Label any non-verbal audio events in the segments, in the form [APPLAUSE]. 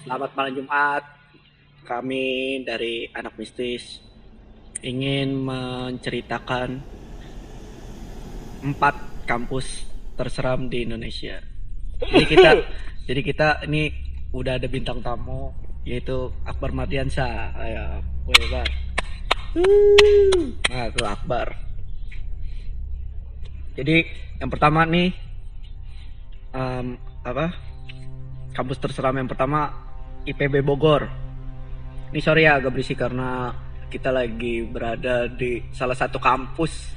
Selamat malam Jumat. Kami dari Anak Mistis ingin menceritakan empat kampus terseram di Indonesia. Jadi kita, [LAUGHS] jadi kita ini udah ada bintang tamu yaitu Akbar Mardiansyah. Ayo, woi Bar. Nah, itu Akbar. Jadi yang pertama nih em, apa? Kampus terseram yang pertama IPB Bogor. Ini sorry ya agak berisik karena kita lagi berada di salah satu kampus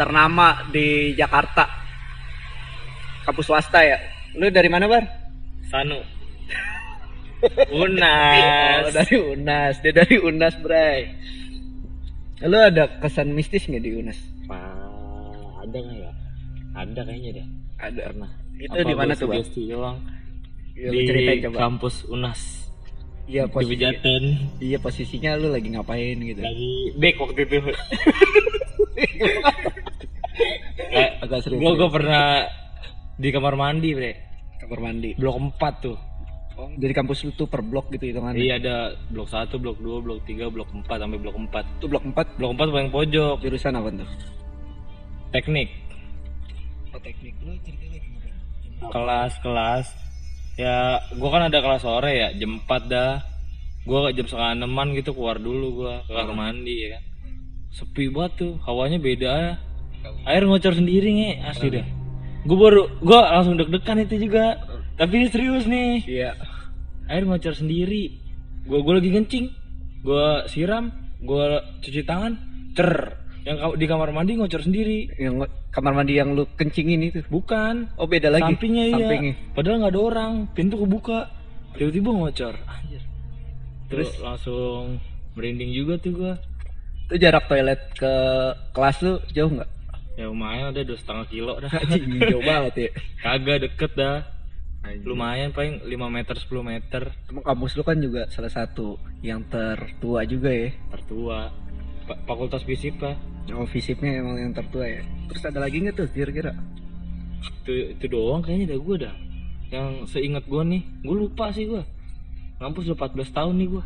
ternama di Jakarta. Kampus swasta ya. Lu dari mana, Bar? Sanu. [LAUGHS] Oh, Unas. dari Unas. Dia dari Unas, Bray. Lu ada kesan mistis nggak di Unas? Wah, ada nggak ya? Ada kayaknya deh. Ada. Pernah. Itu di mana tuh, Bang? Sugesti doang. Ya, di ceritain coba. kampus Unas. Iya, Di posisi, iya posisinya lu lagi ngapain gitu. Lagi back waktu itu. eh, Agak serius. gua gua pernah di kamar mandi, Bre. kamar mandi. Blok 4 tuh. Oh, dari kampus lu tuh per blok gitu hitungannya. Iya ada blok 1, blok 2, blok 3, blok 4 sampai blok 4. Itu blok 4 Blok 4 paling pojok. jurusan apa tuh? Teknik. Oh, teknik. Lu cerita lagi kelas-kelas ya gua kan ada kelas sore ya jam 4 dah. Gua jam setengah enaman gitu keluar dulu gua ke kamar mandi ya kan. Sepi banget tuh hawanya beda. Air ngocor sendiri nge. Asli dah. Gua baru gua langsung deg-degan itu juga. Tapi ini serius nih. Iya. air ngocor sendiri. Gua gua lagi kencing gua siram gua cuci tangan. Cer yang di kamar mandi ngocor sendiri Yang kamar mandi yang lu kencingin itu. bukan Oh, beda lagi. Sampingnya iya. Sampingnya. Padahal nggak ada orang, pintu kebuka. Tiba-tiba ngocor. Anjir. Terus Terus? langsung merinding juga tuh gua. Itu jarak toilet ke kelas lu jauh nggak? Ya lumayan udah dua setengah kilo dah. [LAUGHS] Anjing, jauh banget ya. Kagak deket dah. Lumayan paling 5 meter 10 meter Emang kampus lu kan juga salah satu yang tertua juga ya. tertua. Fakultas fisip lah. Oh, visipnya emang yang tertua ya. Terus ada lagi nggak tuh kira-kira? Itu itu doang kayaknya dah gua dah. Yang seingat gua nih, gua lupa sih gua. Ngampus udah 14 tahun nih gua.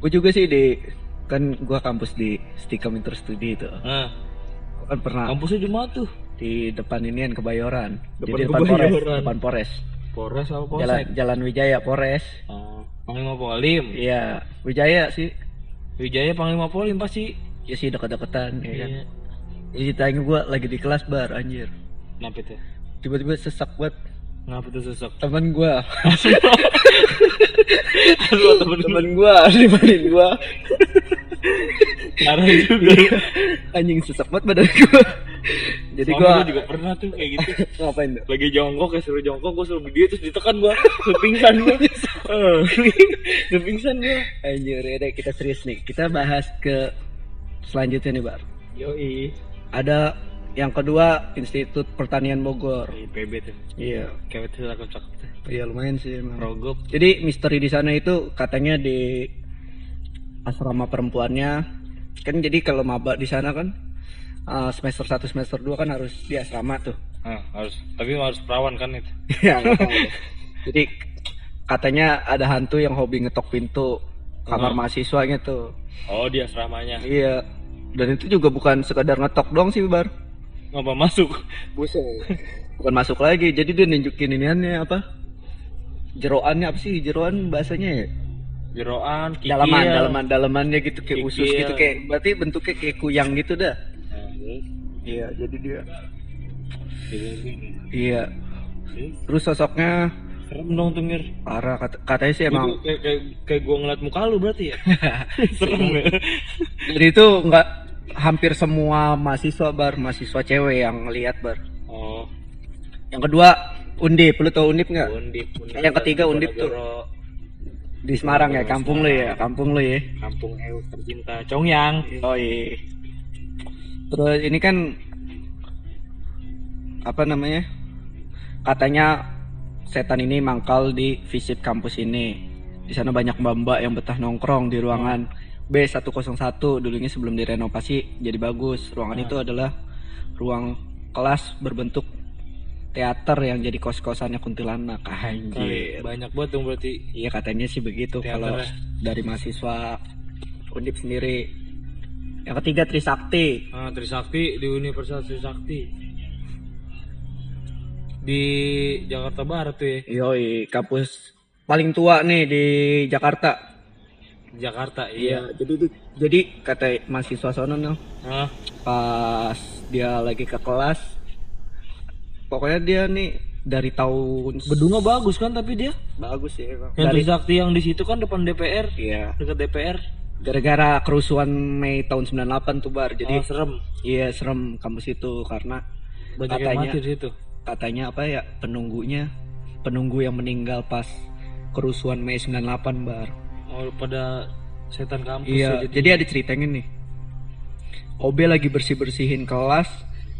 Gue juga sih di kan gua kampus di Stikom Interstudi itu. Nah, Gua kan pernah kampusnya di mana tuh? di depan inian Kebayoran. Depan Jadi depan Polres, Kebayoran. depan Polres. Polres apa Polsek? Jalan Jalan Wijaya Polres. Oh, Panglima Polim. Iya, Wijaya sih. Wijaya Panglima Polim pasti. Ya sih dekat-dekatan ya kan. Iya. Jadi tanya gua lagi di kelas bar anjir. Kenapa tuh? Tiba-tiba sesak banget Kenapa tuh sesek? teman gua. Lu temen teman gua dimainin [LAUGHS] gua. Parah juga. Anjing sesak banget badan gua. Jadi gua juga pernah tuh kayak gitu. [LAUGHS] ngapain tuh? Lagi jongkok ya suruh jongkok gua suruh berdiri terus ditekan gua. Lu pingsan gua. [LAUGHS] Eh, gua. Anjir, ya kita serius nih. Kita bahas ke selanjutnya nih, Bar. Yoi. Ada yang kedua Institut Pertanian Bogor. IPB tuh. Iya. Kayak itu cakep cakep tuh. Iya lumayan sih emang. Rogop. Jadi misteri di sana itu katanya di asrama perempuannya kan jadi kalau maba di sana kan uh, semester 1 semester 2 kan harus di asrama tuh. Ah, harus tapi harus perawan kan itu. Iya. [LAUGHS] Jadi katanya ada hantu yang hobi ngetok pintu kamar Hmm. mahasiswanya tuh. Oh, di asramanya. Iya. Dan itu juga bukan sekedar ngetok doang sih, Bar. Ngapa masuk? Buset. Bukan masuk lagi. Jadi dia nunjukin iniannya apa? Jeroannya apa sih? Jeroan bahasanya ya? Jeroan, kikil. Dalaman, dalaman, dalamannya gitu kayak usus Kikil. gitu kayak berarti bentuknya kayak kuyang gitu dah. Nah, Iya, jadi dia. Iya. Terus sosoknya Serem dong tuh Mir. parah kat- katanya sih emang. Itu kayak, kayak, kayak gua ngeliat muka lu berarti ya? [LAUGHS] Serem ya? Jadi itu nggak hampir semua mahasiswa bar, mahasiswa cewek yang lihat bar. Oh, Yang kedua Undip, lu tau Undip nggak? Undip, Undip. Yang ketiga Undip tuh. Di Semarang ya, kampung lu ya, kampung lu ya. Kampung Eus tercinta, Congyang. Oh iya. Terus ini kan apa namanya? Katanya setan ini mangkal di visip kampus ini. Di sana banyak mbak-mbak yang betah nongkrong di ruangan B101 dulunya sebelum direnovasi jadi bagus. Ruangan Hmm. itu adalah ruang kelas berbentuk teater yang jadi kos-kosannya kuntilanak. Anjir. Banyak banget dong berarti. Iya katanya sih begitu kalau dari mahasiswa undip sendiri. Yang ketiga Trisakti. Ah, Trisakti di Universitas Trisakti di Jakarta Barat tuh ya yoi kampus paling tua nih di Jakarta. Jakarta iya jadi jadi kata mahasiswa sono nih ah pas dia lagi ke kelas pokoknya dia nih dari tahun Bedungnya bagus kan tapi dia? Bagus ya Bang. yang dari Trisakti yang di situ kan depan DPR iya. Dekat DPR gara-gara kerusuhan Mei tahun 98 tuh bar. Jadi oh, serem. iya serem kampus itu karena banyak yang Katanya- mati di situ katanya apa ya penunggunya penunggu yang meninggal pas kerusuhan Mei 98 bar. Oh pada setan kampus iya ya, jadi ada ceritanya nih. OB lagi bersih bersihin kelas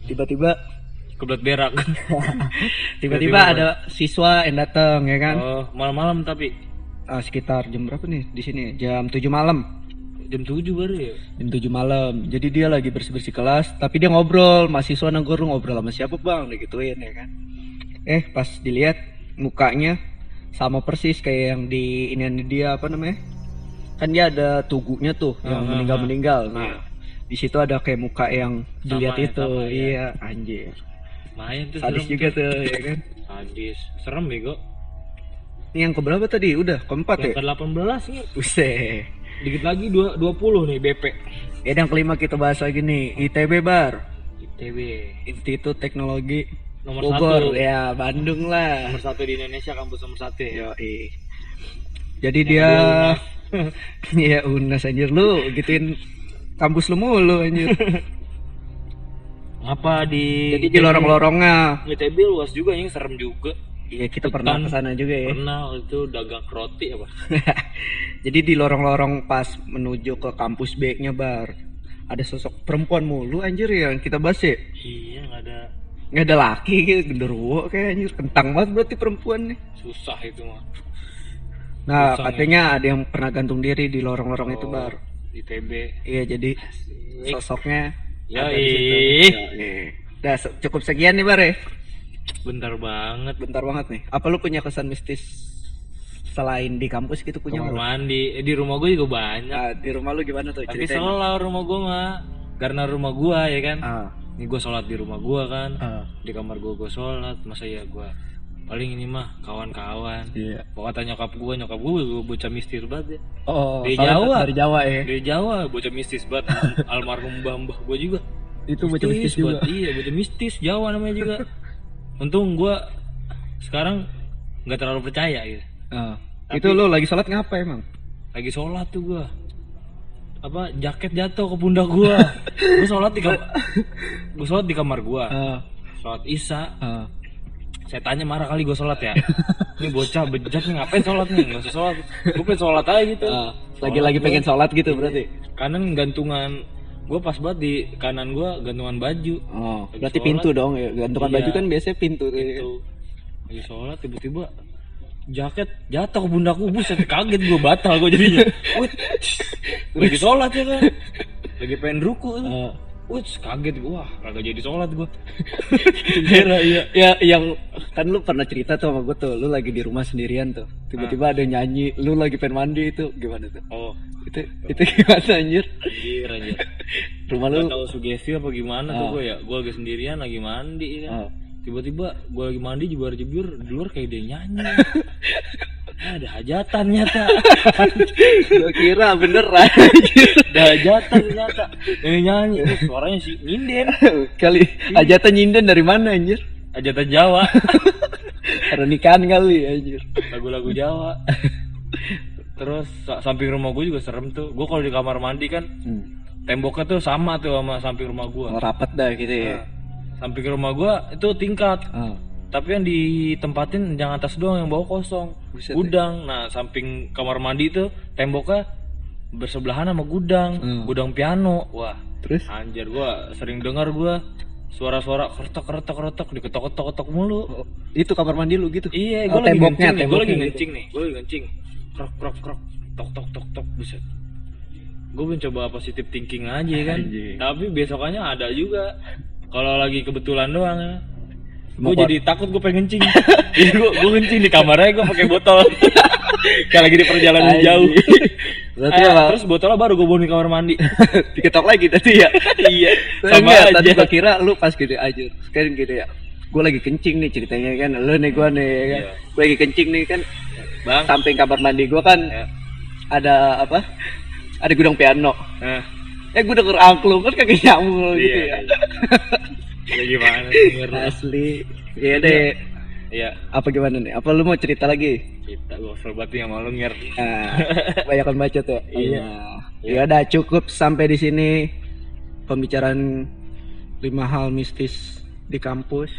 tiba-tiba kebelat berak. [LAUGHS] Tiba-tiba ada siswa yang datang ya kan? Oh malam-malam tapi? Ah, sekitar jam berapa nih? Di sini jam 7 malam jam 7 baru ya? Jam 7 malam. Jadi dia lagi bersih bersih kelas tapi dia ngobrol. Mahasiswa negor ngobrol sama siapa bang? Digituin ya kan? Eh pas dilihat mukanya sama persis kayak yang di ini dia apa namanya? Kan dia ada tugunya tuh yang Ah, meninggal meninggal nah Iya. di situ ada kayak muka yang dilihat ya, itu. sama ya. iya anjir. Main tuh sadis serem juga tuh. ya kan? Sadis. Serem bego. Ini yang keberapa tadi? Udah keempat ya? Ke 18 nih Buset. Dikit lagi dua- 20 nih BP Ya yang kelima kita bahas lagi nih ITB bar. ITB Institut Teknologi nomor Bogor. satu. Ya Bandung lah. Nomor satu di Indonesia kampus nomor satu ya. Yoi. Jadi dia [LAUGHS] ya unas anjir. Lu gituin kampus lu mulu anjir. apa di Jadi di lorong-lorongnya. ITB luas juga ini serem juga Iya kita pernah ke sana juga ya. pernah itu dagang roti apa [LAUGHS] Jadi di lorong-lorong pas menuju ke kampus B-nya bar ada sosok perempuan mulu anjir yang kita bahas ya. iya nggak ada Nggak ada laki gitu, genderuwo kayak anjir kentang banget berarti perempuan nih. susah itu mah Nah, Susah katanya ada yang pernah gantung diri di lorong-lorong itu Oh, bar. ITB Iya, jadi sosoknya Ya, di. Yoi. Udah cukup sekian nih bar ya. Bentar banget. Bentar banget nih. Apa lu punya kesan mistis selain di kampus gitu punya kamar mandi. Eh, di rumah gue juga banyak. Nah, di rumah lu gimana tuh tapi ceritain? selalu rumah gue mah. Karena rumah gue ya kan? Ah, ini gue sholat di rumah gue kan. Ah, di kamar gue gue sholat. Masa ya gue paling ini mah kawan-kawan. Iya. Pokoknya kata nyokap gue nyokap gue gue bocah mistis banget ya. Oh, Dari soalnya Jawa. Dari Jawa ya. dari Jawa bocah mistis banget. Almarhum mbah mbah gue juga. Itu bocah mistis juga. banget. iya bocah mistis Jawa namanya juga [LAUGHS] untung gue sekarang nggak terlalu percaya gitu. Ah. Tapi- Itu lu lagi sholat ngapa emang? lagi sholat tuh gue apa jaket jatuh ke pundak gue [LAUGHS] gue sholat di kamar gue sholat di kamar gue Ah, sholat isya. Ah. saya tanya marah kali gue sholat ya. Ini bocah bejat nih ngapain sholat nih? Nggak usah sholat. Gue pengen sholat aja gitu. Ah, Lagi-lagi pengen sholat gitu berarti. kanan gantungan gue pas banget di kanan gue gantungan baju Oh, Lagi berarti sholat. pintu dong ya. Gantungan Iya. baju kan biasanya pintu ya. itu lagi sholat tiba-tiba jaket jatuh ke pundakku buset kaget gue batal gue jadinya [LAUGHS] lagi sholat ya kan lagi pengen ruku Ah. Wih, kaget gue wah kagak jadi sholat gue Kira [LAUGHS] iya. Ya yang kan lu pernah cerita tuh sama gue tuh lu lagi di rumah sendirian tuh. Tiba-tiba ada yang nyanyi lu lagi pengen mandi itu gimana tuh? Oh. Itu itu gimana anjir? Anjir anjir. [LAUGHS] Rumah Gak lu tahu sugesti apa gimana tuh Ah. gue ya. Gue lagi sendirian lagi mandi ya kan. Ah. tiba-tiba gue lagi mandi jebar jebur di luar kayak dia nyanyi. Ah, [LAUGHS] ada hajatan nyata. [LAUGHS] Gue kira beneran. Ada hajatan ternyata yang nyanyi. Ini suaranya si nyinden kali hajatan nyinden dari mana anjir? Hajatan Jawa. [LAUGHS] Ada nikahan kali anjir. Lagu-lagu Jawa. Terus sa- samping rumah gue juga serem tuh. Gue kalau di kamar mandi kan hmm. temboknya tuh sama tuh sama samping rumah gue rapat dah gitu ya. Samping rumah gue itu tingkat. Ah. Tapi yang ditempatin yang atas doang yang bawah kosong. Buset, gudang. Nah samping kamar mandi itu temboknya bersebelahan sama gudang Hmm. gudang piano. Wah terus? anjir gua sering dengar gua suara-suara keretak keretak keretak diketok-ketok ketok mulu. Oh, itu kamar mandi lu gitu? Iya Oh, gua lagi temboknya, ngencing nih gua lagi temboknya. gitu. ngencing nih gua lagi ngencing. Krok krok krok. Tok tok tok tok buset. Gue mencoba positif thinking aja kan? Anjing. tapi besokannya ada juga. Kalau lagi kebetulan doang ya gue jadi takut gue pengen kencing. Jadi gue gue kencing di kamarnya gue pakai botol. [LAUGHS] Kayak lagi di perjalanan jauh. Berarti Eh, apa? terus botolnya baru gue bawa di kamar mandi. [LAUGHS] Diketok lagi tadi ya? Iya sama aja tadi gua kira lu pas gitu aja sekarang gitu ya gue lagi kencing nih ceritanya kan lu nih gue nih kan. Iya. gue lagi kencing nih kan. Bang. Samping kamar mandi gue kan Ya. ada apa? Ada gudang piano. Nah, eh gue denger angklung kan kaki nyamuk gitu iya, [LAUGHS] ya iya. gimana sih? Asli. Iya deh. Iya. Apa gimana nih? Apa lu mau cerita lagi? Kita gue kesel banget nih sama lu ngir nah, banyakan bacot ya? Iya. ya udah cukup sampai di sini pembicaraan lima hal mistis di kampus.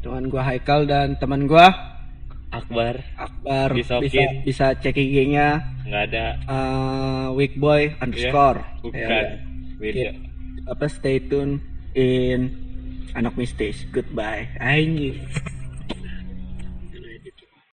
Dengan gua Haikal dan teman gua Akbar. Akbar. Bisa Disokin. bisa cek IG-nya nggak ada. Uh, weekboy underscore. bukan. Ya, apa stay tune in anak mistis goodbye. Anjing